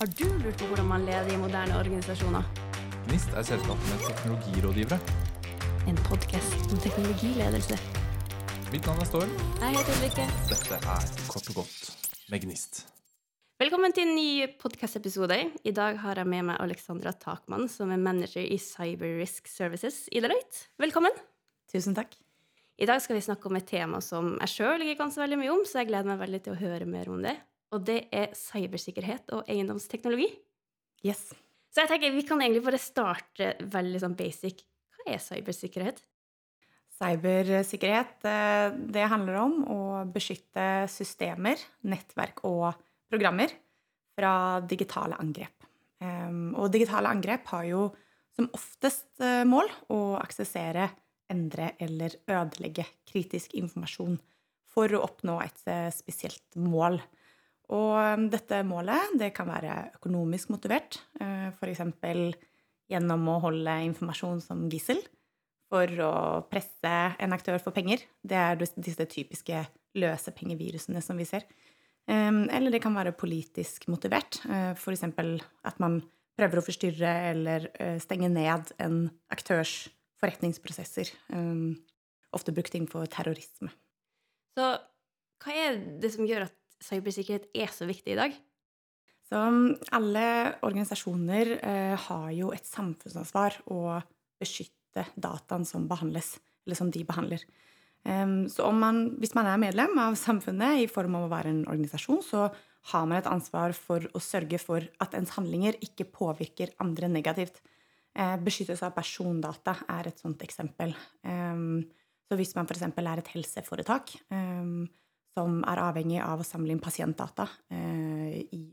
Har du lurt på hvordan man leder i moderne organisasjoner? GNIST er selskapet med teknologirådgivere. En podkast om teknologiledelse. Mitt navn er Storm. Jeg heter Ulrikke. Dette er Kort og godt med GNIST. Velkommen til en ny podkastepisode. I dag har jeg med meg Alexandra Takman, som er manager i Cyber Risk Services i Deloitte. Velkommen. Tusen takk. I dag skal vi snakke om et tema som jeg sjøl ikke kan så veldig mye om, så jeg gleder meg veldig til å høre mer om det. Og det er cybersikkerhet og eiendomsteknologi. Yes. Så jeg tenker vi kan egentlig bare starte veldig sånn basic. Hva er cybersikkerhet? Cybersikkerhet eh, det handler om å beskytte systemer, nettverk og programmer fra digitale angrep. Ehm, og digitale angrep har jo som oftest eh, mål å aksessere, endre eller ødelegge kritisk informasjon for å oppnå et eh, spesielt mål. Og ehm, dette målet det kan være økonomisk motivert, f.eks. gjennom å holde informasjon som gissel for å presse en aktør for penger. Det er disse typiske løsepengevirusene som vi ser. Ehm, eller det kan være politisk motivert. F.eks. at man prøver å forstyrre eller stenge ned en aktørs forretningsprosesser. Ehm, ofte brukt innenfor terrorisme. Så hva er det som gjør at cybersikkerhet er så viktig i dag? Så alle organisasjoner eh, har jo et samfunnsansvar å beskytte dataen som behandles, eller som de behandler. Um, så man, hvis man er medlem av samfunnet i form av å være en organisasjon, så har man et ansvar for å sørge for at ens handlinger ikke påvirker andre negativt. Eh, beskyttelse av persondata er et sånt eksempel. Um, så hvis man f.eks. er et helseforetak um, som er avhengig av å samle inn pasientdata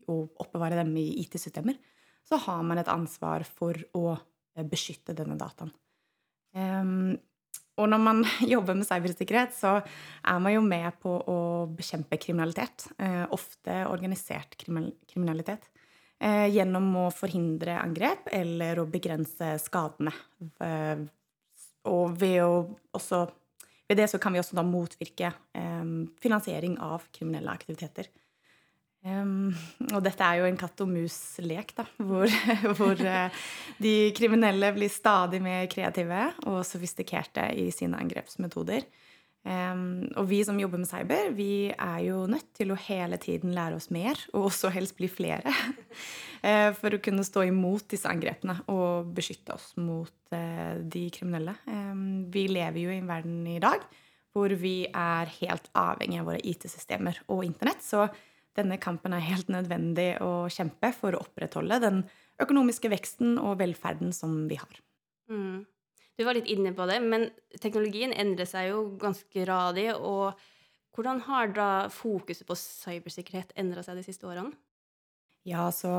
og oppbevare dem i IT-systemer, så har man et ansvar for å beskytte denne dataen. Um, og når man jobber med cybersikkerhet, så er man jo med på å bekjempe kriminalitet. Uh, ofte organisert kriminalitet. Gjennom å forhindre angrep eller å begrense skadene. og ved å også ved det så kan vi også da motvirke um, finansiering av kriminelle aktiviteter. Um, og dette er jo en katt og mus-lek, da, hvor, hvor uh, de kriminelle blir stadig mer kreative og sofistikerte i sine angrepsmetoder. Um, og vi som jobber med cyber, vi er jo nødt til å hele tiden lære oss mer, og også helst bli flere, uh, for å kunne stå imot disse angrepene og beskytte oss mot uh, de kriminelle. Um, vi lever jo i en verden i dag hvor vi er helt avhengig av våre IT-systemer og Internett. Så denne kampen er helt nødvendig å kjempe for å opprettholde den økonomiske veksten og velferden som vi har. Mm. Du var litt inne på det, men teknologien endrer seg jo ganske radig. Og hvordan har da fokuset på cybersikkerhet endra seg de siste årene? Ja, så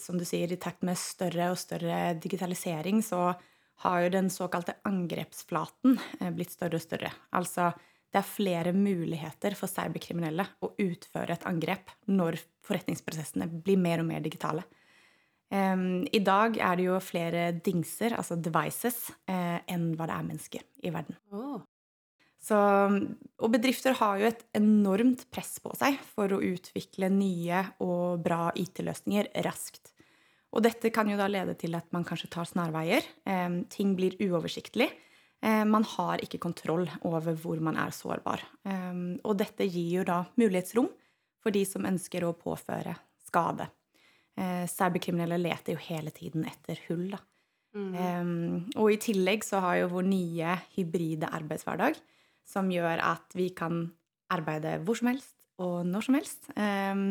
som du sier, i takt med større og større digitalisering så har jo den såkalte angrepsflaten blitt større og større. Altså det er flere muligheter for cyberkriminelle å utføre et angrep når forretningsprosessene blir mer og mer digitale. Um, I dag er det jo flere dingser, altså devices, uh, enn hva det er mennesker i verden. Oh. Så, og bedrifter har jo et enormt press på seg for å utvikle nye og bra IT-løsninger raskt. Og dette kan jo da lede til at man kanskje tar snarveier. Um, ting blir uoversiktlig. Um, man har ikke kontroll over hvor man er sårbar. og dette gir jo da mulighetsrom for de som ønsker å påføre skade Eh, cyberkriminelle leter jo hele tiden etter hull, da. Mm. Um, og i tillegg så har jo vår nye hybride arbeidshverdag, som gjør at vi kan arbeide hvor som helst og når som helst. Um,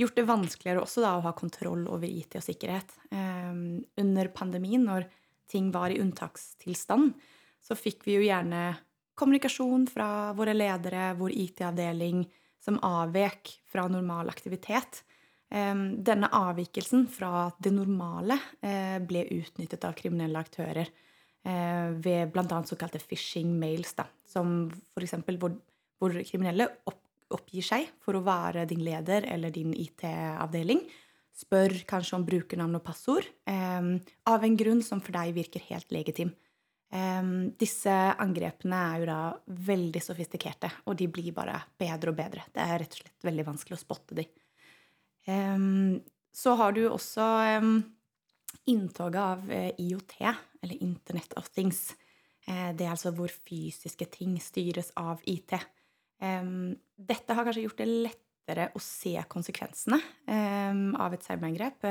gjort det vanskeligere også da å ha kontroll over IT og sikkerhet. Um, under pandemien, når ting var i unntakstilstand, så fikk vi jo gjerne kommunikasjon fra våre ledere, vår IT-avdeling, som avvek fra normal aktivitet. Denne avvikelsen fra det normale eh, ble utnyttet av kriminelle aktører eh, ved bl.a. såkalte phishing mails, da, som f.eks. Hvor, hvor kriminelle opp, oppgir seg for å være din leder eller din IT-avdeling. Spør kanskje om brukernavn og passord av en grunn som for deg virker helt legitim. disse angrepene er jo da veldig sofistikerte, og de blir bare bedre og bedre. Det er rett og slett veldig vanskelig å spotte dem. Så har du også inntoget av eh, IOT, eller Internet of Things. Eh, det er altså hvor fysiske ting styres av IT. Dette har kanskje gjort det lettere å se konsekvensene av et cyberangrep.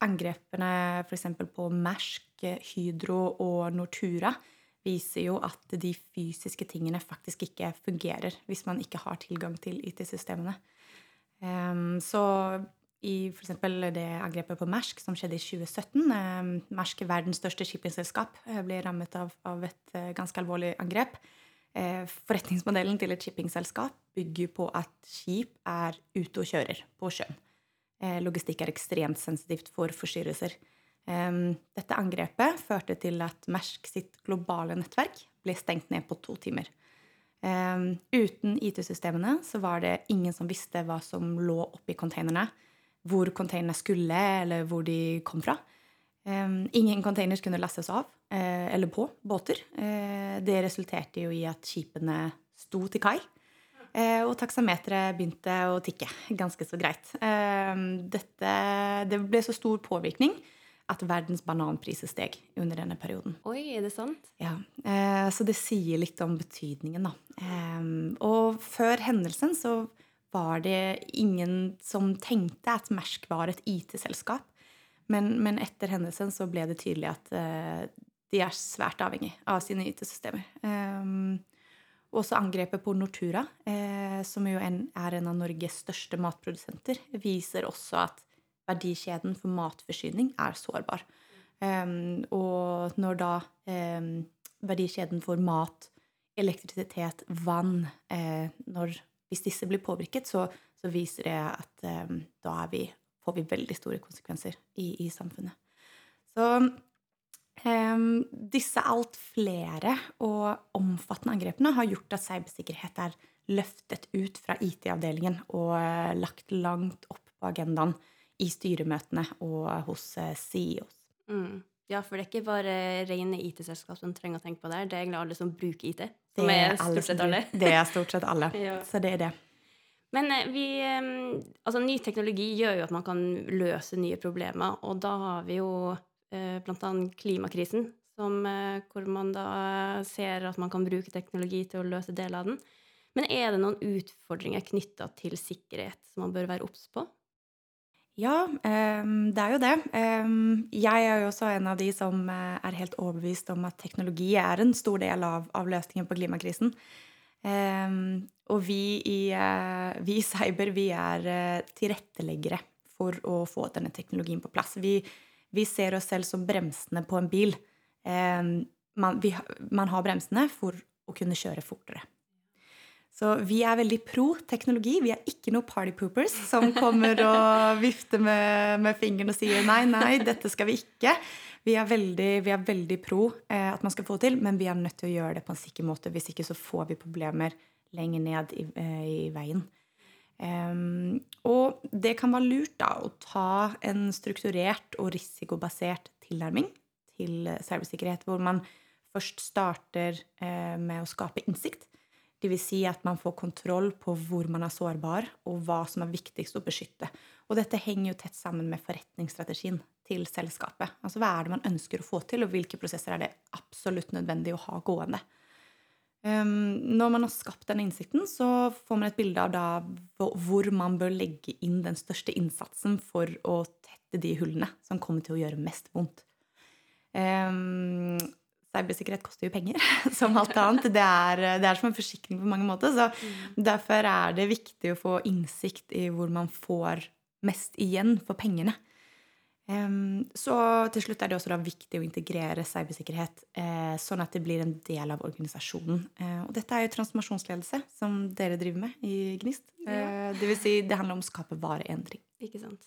Angrepene f.eks. på Mersk, Hydro og Nortura viser jo at de fysiske tingene faktisk ikke fungerer hvis man ikke har tilgang til IT-systemene. Så i f.eks. det angrepet på Mersk som skjedde i 2017. um, Mersk, verdens største shippingselskap, eh, ble rammet av, av, et uh, ganske alvorlig angrep. Forretningsmodellen til et shippingselskap bygger på at skip er ute og kjører på sjøen. Logistikk er ekstremt sensitivt for forstyrrelser. Dette angrepet førte til at Mersk sitt globale nettverk ble stengt ned på to timer. Uten IT-systemene så var det ingen som visste hva som lå oppi containerne hvor containerne skulle, eller hvor de kom fra. Um, ingen containers kunne lastes av uh, eller på båter. Uh, det resulterte jo i at skipene sto til kai. Uh, og taksameteret begynte å tikke ganske så greit. Ehm, dette, det ble så stor påvirkning at verdens bananpriser steg under denne perioden. Oi, er det sant? Ja, Så det sier litt om betydningen, da. Eh, og før hendelsen så var det ingen som tenkte at Mersk var et IT-selskap. Men, men, etter hendelsen så ble det tydelig at eh, de er svært avhengig av sine IT-systemer. Um, også angrepet på Nortura, uh, som jo en, er en av Norges største matprodusenter, viser også at verdikjeden for matforsyning er sårbar. Um, og når da um, verdikjeden for mat, elektrisitet, vann uh, Når hvis disse blir påvirket, så, så viser det at um, da vi, får vi veldig store konsekvenser i, i samfunnet. Så disse alt flere og omfattende angrepene har gjort at cybersikkerhet er løftet ut fra IT-avdelingen og uh, lagt langt opp på agendaen i styremøtene og hos uh, CEOs. Mm. Ja, for det er ikke bare rene IT-selskap som trenger å tenke på det. Det er egentlig alle som bruker IT. Som det er, stort sett alle. Det er stort sett alle. ja. Så det er det. Men eh, vi Altså, ny teknologi gjør jo at man kan løse nye problemer, og da har vi jo eh, blant annet klimakrisen, som, eh, hvor man da ser at man kan bruke teknologi til å løse deler av den. Men er det noen utfordringer knytta til sikkerhet som man bør være obs på? Ja, det er jo det. Jeg er jo også en av de som uh, er helt overbevist om at teknologi er en stor del av, løsningen på klimakrisen. Og vi i, uh, vi i, Cyber vi er uh, tilretteleggere for å få denne teknologien på plass. Vi, vi ser oss selv som bremsene på en bil. Man, vi, man har bremsene for å kunne kjøre fortere. Så vi er veldig pro teknologi. Vi er ikke noe party poopers som kommer og vifter med, med fingeren og sier nei, nei, dette skal vi ikke. Vi er veldig, vi er veldig pro eh, at man skal få det til, men vi er nødt til å gjøre det på en sikker måte. Hvis ikke så får vi problemer lenger ned i, eh, i veien. Um, og det kan være lurt da å ta en strukturert og risikobasert tilnærming til cybersikkerhet, hvor man først starter eh, med å skape innsikt Dvs. Si at man får kontroll på hvor man er sårbar, og hva som er viktigst å beskytte. Og dette henger jo tett sammen med forretningsstrategien til selskapet. Altså Hva er det man ønsker å få til, og hvilke prosesser er det absolutt nødvendig å ha gående. Um, når man har skapt den innsikten, så får man et bilde av da hvor man bør legge inn den største innsatsen for å tette de hullene som kommer til å gjøre mest vondt. Um, cybersikkerhet koster jo penger, som alt annet. Det er, det er, som en forsikring på mange måter. Så mm. derfor er det viktig å få innsikt i hvor man får mest igjen for pengene. Um, så til slutt er det også viktig å integrere cybersikkerhet eh, sånn at det blir en del av organisasjonen. Eh, og dette er jo transformasjonsledelse, som dere driver med i Gnist. Ja. Eh, det vil si, det handler om å skape vareendring. Ikke sant.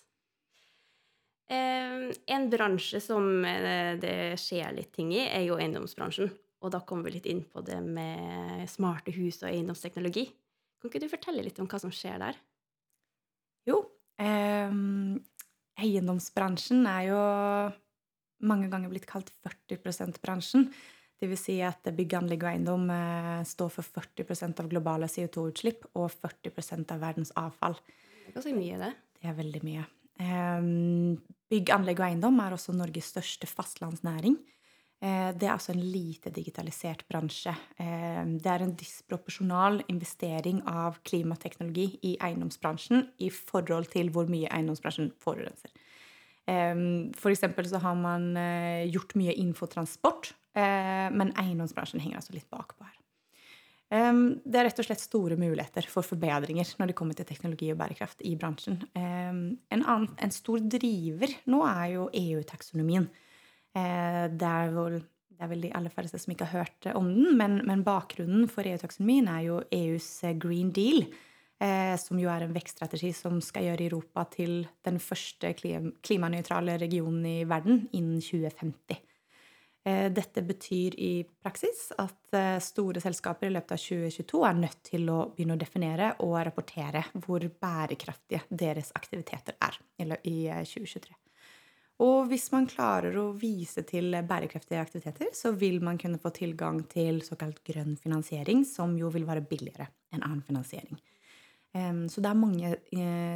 Eh, en bransje som eh, det skjer litt ting i, er jo eiendomsbransjen. Og da kommer vi litt inn på det med smarte hus og eiendomsteknologi. Kan ikke du fortelle litt om hva som skjer der? Jo, eh, eiendomsbransjen er jo mange ganger blitt kalt 40 %-bransjen. Det vil si at bygg, anlegg og eiendom eh, står for 40% av globale CO2-utslipp og 40% av verdens avfall. Det er ganske mye, det. Det er veldig mye. Eh, bygg, anlegg og eiendom er også Norges største fastlandsnæring. Eh, det er altså en lite digitalisert bransje. Eh, det er en disproporsjonal investering av klimateknologi i eiendomsbransjen i forhold til hvor mye eiendomsbransjen forurenser. Eh, for eksempel så har man eh, gjort mye infotransport, transport, men eiendomsbransjen henger altså litt bakpå her. Det er rett og slett store muligheter for forbedringer når det kommer til teknologi og bærekraft i bransjen. En, annen, en, stor driver nå er jo EU-taksonomien. Uh, det, er vel, det er vel de aller færreste som ikke har hørt om den, men, men bakgrunnen for EU-taksonomien er jo EUs Green Deal, uh, som jo er en vekststrategi som skal gjøre Europa til den første klim klimanøytrale regionen i verden innen 2050. Eh, dette betyr i praksis at eh, store selskaper i løpet av 2022 er nødt til å begynne å definere og rapportere hvor bærekraftige deres aktiviteter er i 2023. Eh, og hvis man klarer å vise til bærekraftige aktiviteter, så vil man kunne få tilgang til såkalt grønn finansiering, som jo vil være billigere enn annen finansiering. Så det er mange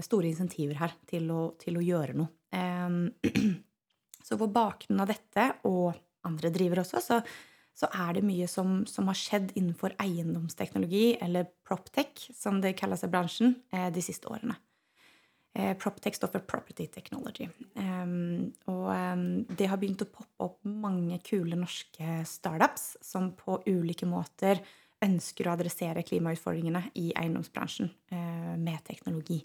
store insentiver her til å, til å gjøre noe. Så på bakgrunn av dette og andre driver også, så, så er det mye som, som, har skjedd innenfor eiendomsteknologi, eller proptech, som det kalles i bransjen, eh, de siste årene. Eh, proptech står for Property Technology. Um, og um, det har begynt å poppe opp mange kule norske startups som på ulike måter ønsker å adressere klimautfordringene i eiendomsbransjen uh, med teknologi.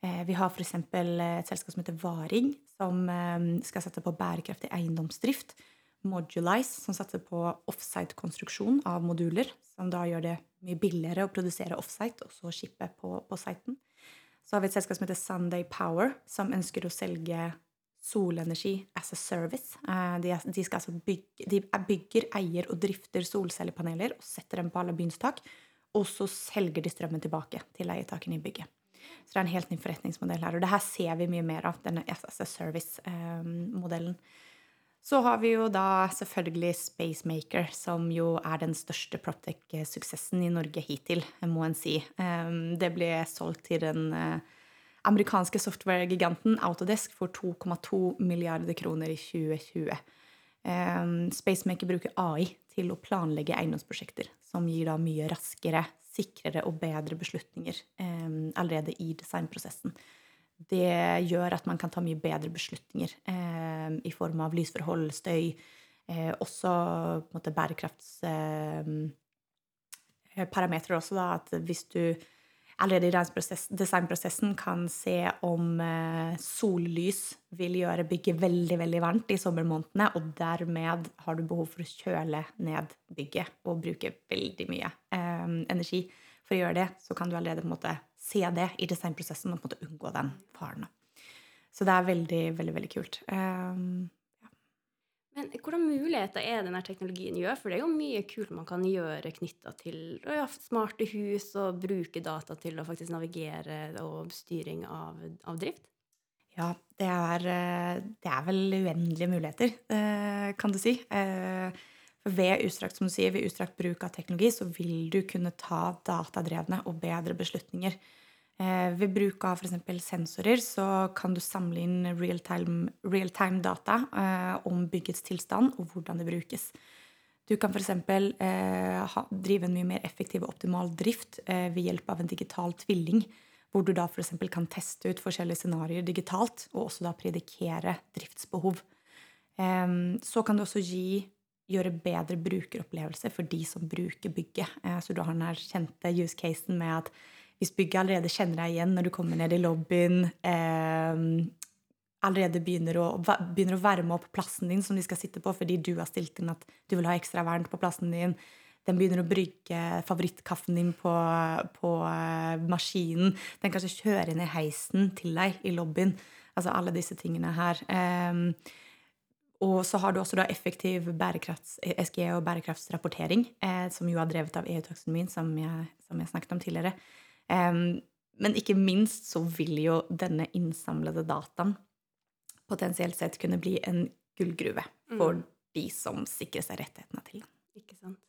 Vi har f.eks. et selskap som heter Varing, som um, skal sette på bærekraftig eiendomsdrift Modulize, som satser på offsite-konstruksjon av moduler. Som da gjør det mye billigere å produsere offsite og så shippe på, på siten. Så har vi et selskap som heter Sunday Power, som ønsker å selge solenergi as a service. Eh, de, de, altså bygge, de bygger, eier og drifter solcellepaneler og setter dem på alle byens tak. Og så selger de strømmen tilbake til leietakerne i bygget. Så det er en helt ny forretningsmodell her. Og det her ser vi mye mer av, denne as a service-modellen. Eh, så har vi jo da selvfølgelig Spacemaker, som jo er den største Proptech-suksessen i Norge hittil, må en si. Ehm, det ble solgt til den eh, amerikanske software-giganten Autodesk for 2,2 milliarder kroner i 2020. Ehm, Spacemaker bruker AI til å planlegge eiendomsprosjekter, som gir da mye raskere, sikrere og bedre beslutninger ehm, allerede i designprosessen det gjør at man kan ta mye bedre beslutninger eh, i form av lysforhold, støy, eh, også på en måte bærekraftsparametere eh, også, da, at hvis du allerede i designprosessen kan se om eh, sollys vil gjøre bygget veldig veldig varmt i sommermånedene, og dermed har du behov for å kjøle ned bygget og bruke veldig mye eh, energi for å gjøre det, så kan du allerede på en måte se det i designprosessen og på en måte unngå den faren. Så det er veldig, veldig, veldig kult. Um, ja. Men hvordan muligheter er denne teknologien gjør? For det er jo mye kult man kan gjøre knytta til ja, smarte hus og bruke data til å faktisk navigere og styring av, av drift. Ja, det er, eh, det er, vel uendelige muligheter, eh, kan du si. For ved utstrakt, som du sier, ved utstrakt bruk av teknologi så vil du kunne ta datadrevne og bedre beslutninger. Eh, ved bruk av f.eks. sensorer så kan du samle inn real-time real data eh, om byggets tilstand og hvordan det brukes. Du kan f.eks. Eh, drive en mye mer effektiv og optimal drift eh, ved hjelp av en digital tvilling. Hvor du da f.eks. kan teste ut forskjellige scenarioer digitalt, og også da predikere driftsbehov. Eh, så kan du også gi gjøre bedre brukeropplevelse for de som bruker bygget. Eh, så du har den her kjente use casen med at hvis bygget allerede kjenner deg igjen når du kommer ned i lobbyen, eh, allerede begynner å, begynner å, varme opp plassen din som de skal sitte på fordi du har stilt inn at du vil ha ekstra vern på plassen din. Den begynner å brygge favorittkaffen din på, på uh, maskinen. Den kanskje kjører ned heisen til deg i lobbyen. Altså alle disse tingene her. Um, og så har du også da effektiv SG og bærekraftsrapportering, eh, som jo er drevet av EU-taksonomien, som, som, jeg snakket om tidligere. Um, men ikke minst så vil jo denne innsamlede dataen potensielt sett kunne bli en gullgruve for mm. de som sikrer seg rettighetene til den. Ikke sant.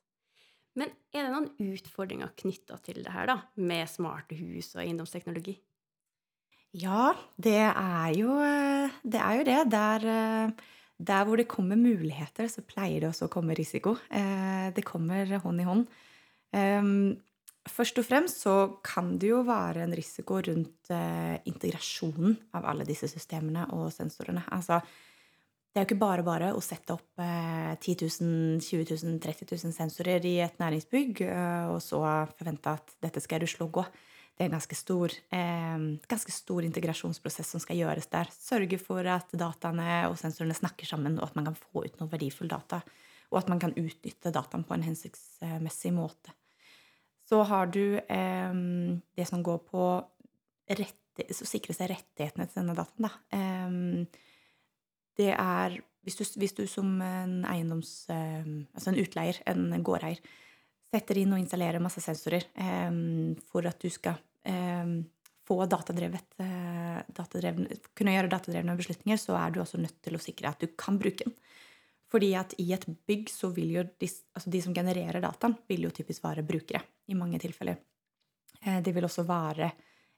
Men er det noen utfordringer knytta til det her, da, med smarte hus og eiendomsteknologi? Ja, det er jo eh, det. Er jo det. Der, eh, der, hvor det kommer muligheter, så pleier det også å komme risiko. Eh, det kommer hånd i hånd. Ehm, først og fremst så kan det jo være en risiko rundt integrasjonen av alle disse systemene og sensorene. Altså, det er jo ikke bare bare å sette opp 10 000, 20 000, 30 000 sensorer i et næringsbygg og så forvente at dette skal rusle og gå det er en ganske stor, eh, ganske stor, integrasjonsprosess som skal gjøres der. Sørge for at dataene og sensorene snakker sammen, og at man kan få ut noe verdifull data. Og at man kan utnytte dataen på en hensiktsmessig måte. Så har du eh, det som går på å sikre seg rettighetene til denne dataen. Da. Eh, det er hvis du, hvis du, som en eiendoms... Altså en utleier, en gårdeier, setter inn og installerer masse sensorer for at du skal få datadrevet, eh, kunne gjøre datadrevne beslutninger, så er du også nødt til å sikre at du kan bruke den. Fordi at i et bygg så vil jo de, altså de som genererer dataen, vil jo typisk være brukere i mange tilfeller. Eh, det vil også være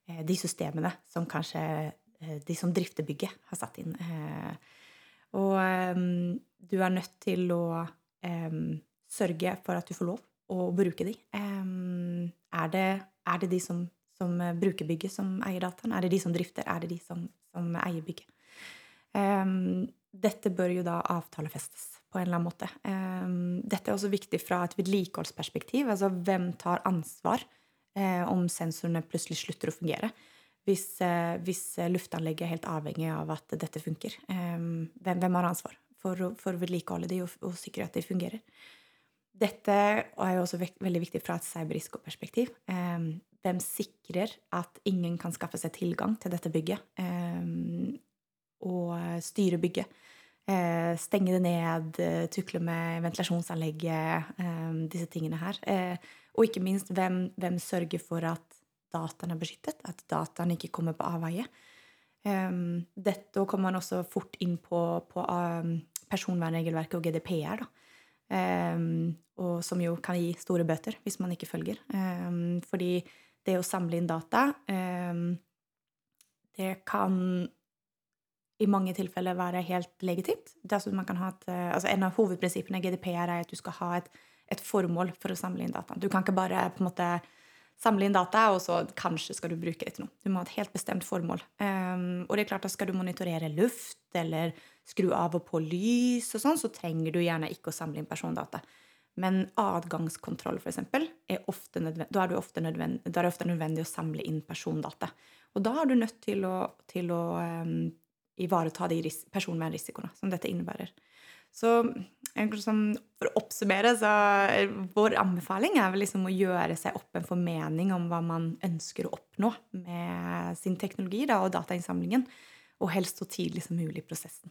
eh, de systemene som kanskje de som drifter bygget, har satt inn. Og ehm, du er nødt til å ehm, sørge for at du får lov å bruke de. Er det, er det de som som eh, bruker bygget, som eier dataen? Er det de som drifter? Er det de som, som eier bygget? Um, dette bør jo da avtalefestes på en eller annen måte. Um, dette er også viktig fra et vedlikeholdsperspektiv. Altså hvem tar ansvar uh, om sensorene plutselig slutter å fungere? Hvis, uh, hvis luftanlegget er helt avhengig av at dette funker. Um, hvem, hvem, har ansvar for, for vedlikeholde de og, og sikre at de fungerer? Dette er jo også veldig viktig fra et cyberrisikoperspektiv. Hvem sikrer at ingen kan skaffe seg tilgang til dette bygget og styre bygget? Eh, stenge det ned, tukle med ventilasjonsanlegget, disse tingene her. Eh, og ikke minst, hvem, hvem sørger for at dataen er beskyttet? At dataen ikke kommer på avveie? Dette kommer man også fort inn på, på personvernregelverket og GDPR. da Um, og som jo kan gi store bøter hvis man ikke følger. Um, fordi det å samle inn data um, Det kan i mange tilfeller være helt legitimt. Altså et, altså en av hovedprinsippene i GDPR er at du skal ha et, et, formål for å samle inn data. Du kan ikke bare på en måte samle inn data, og så kanskje skal du bruke det til noe. Du må ha et helt bestemt formål. Um, og det er klart at skal du monitorere luft eller skru av og på lys og sånn, så trenger du gjerne ikke å samle inn persondata. Men adgangskontroll, f.eks., er da er det ofte nødvendig, ofte nødvendig å samle inn persondata. Og da er du nødt til å, til å um, ivareta de personvernrisikoene som dette innebærer. Så liksom, for å oppsummere, så vår anbefaling er vel liksom å gjøre seg opp en formening om hva man ønsker å oppnå med sin teknologi da, og datainnsamlingen, og helst så tidlig som mulig i prosessen.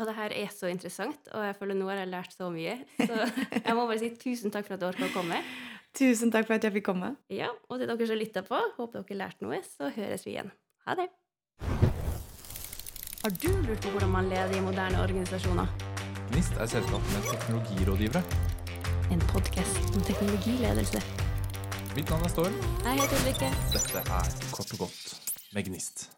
Og det her er så interessant, og jeg føler nå har jeg lært så mye. Så jeg må bare si tusen takk for at du orka å komme. Tusen takk for at jeg fikk komme. Ja, Og til dere som lytta på, håper dere lærte noe, så høres vi igjen. Ha det. Har du lurt på hvordan man leder i moderne organisasjoner? NIST er selskapet med teknologirådgivere. En podkast om teknologiledelse. Mitt navn er Storm. Jeg heter Ulrikke. Dette er Kort og godt med Gnist.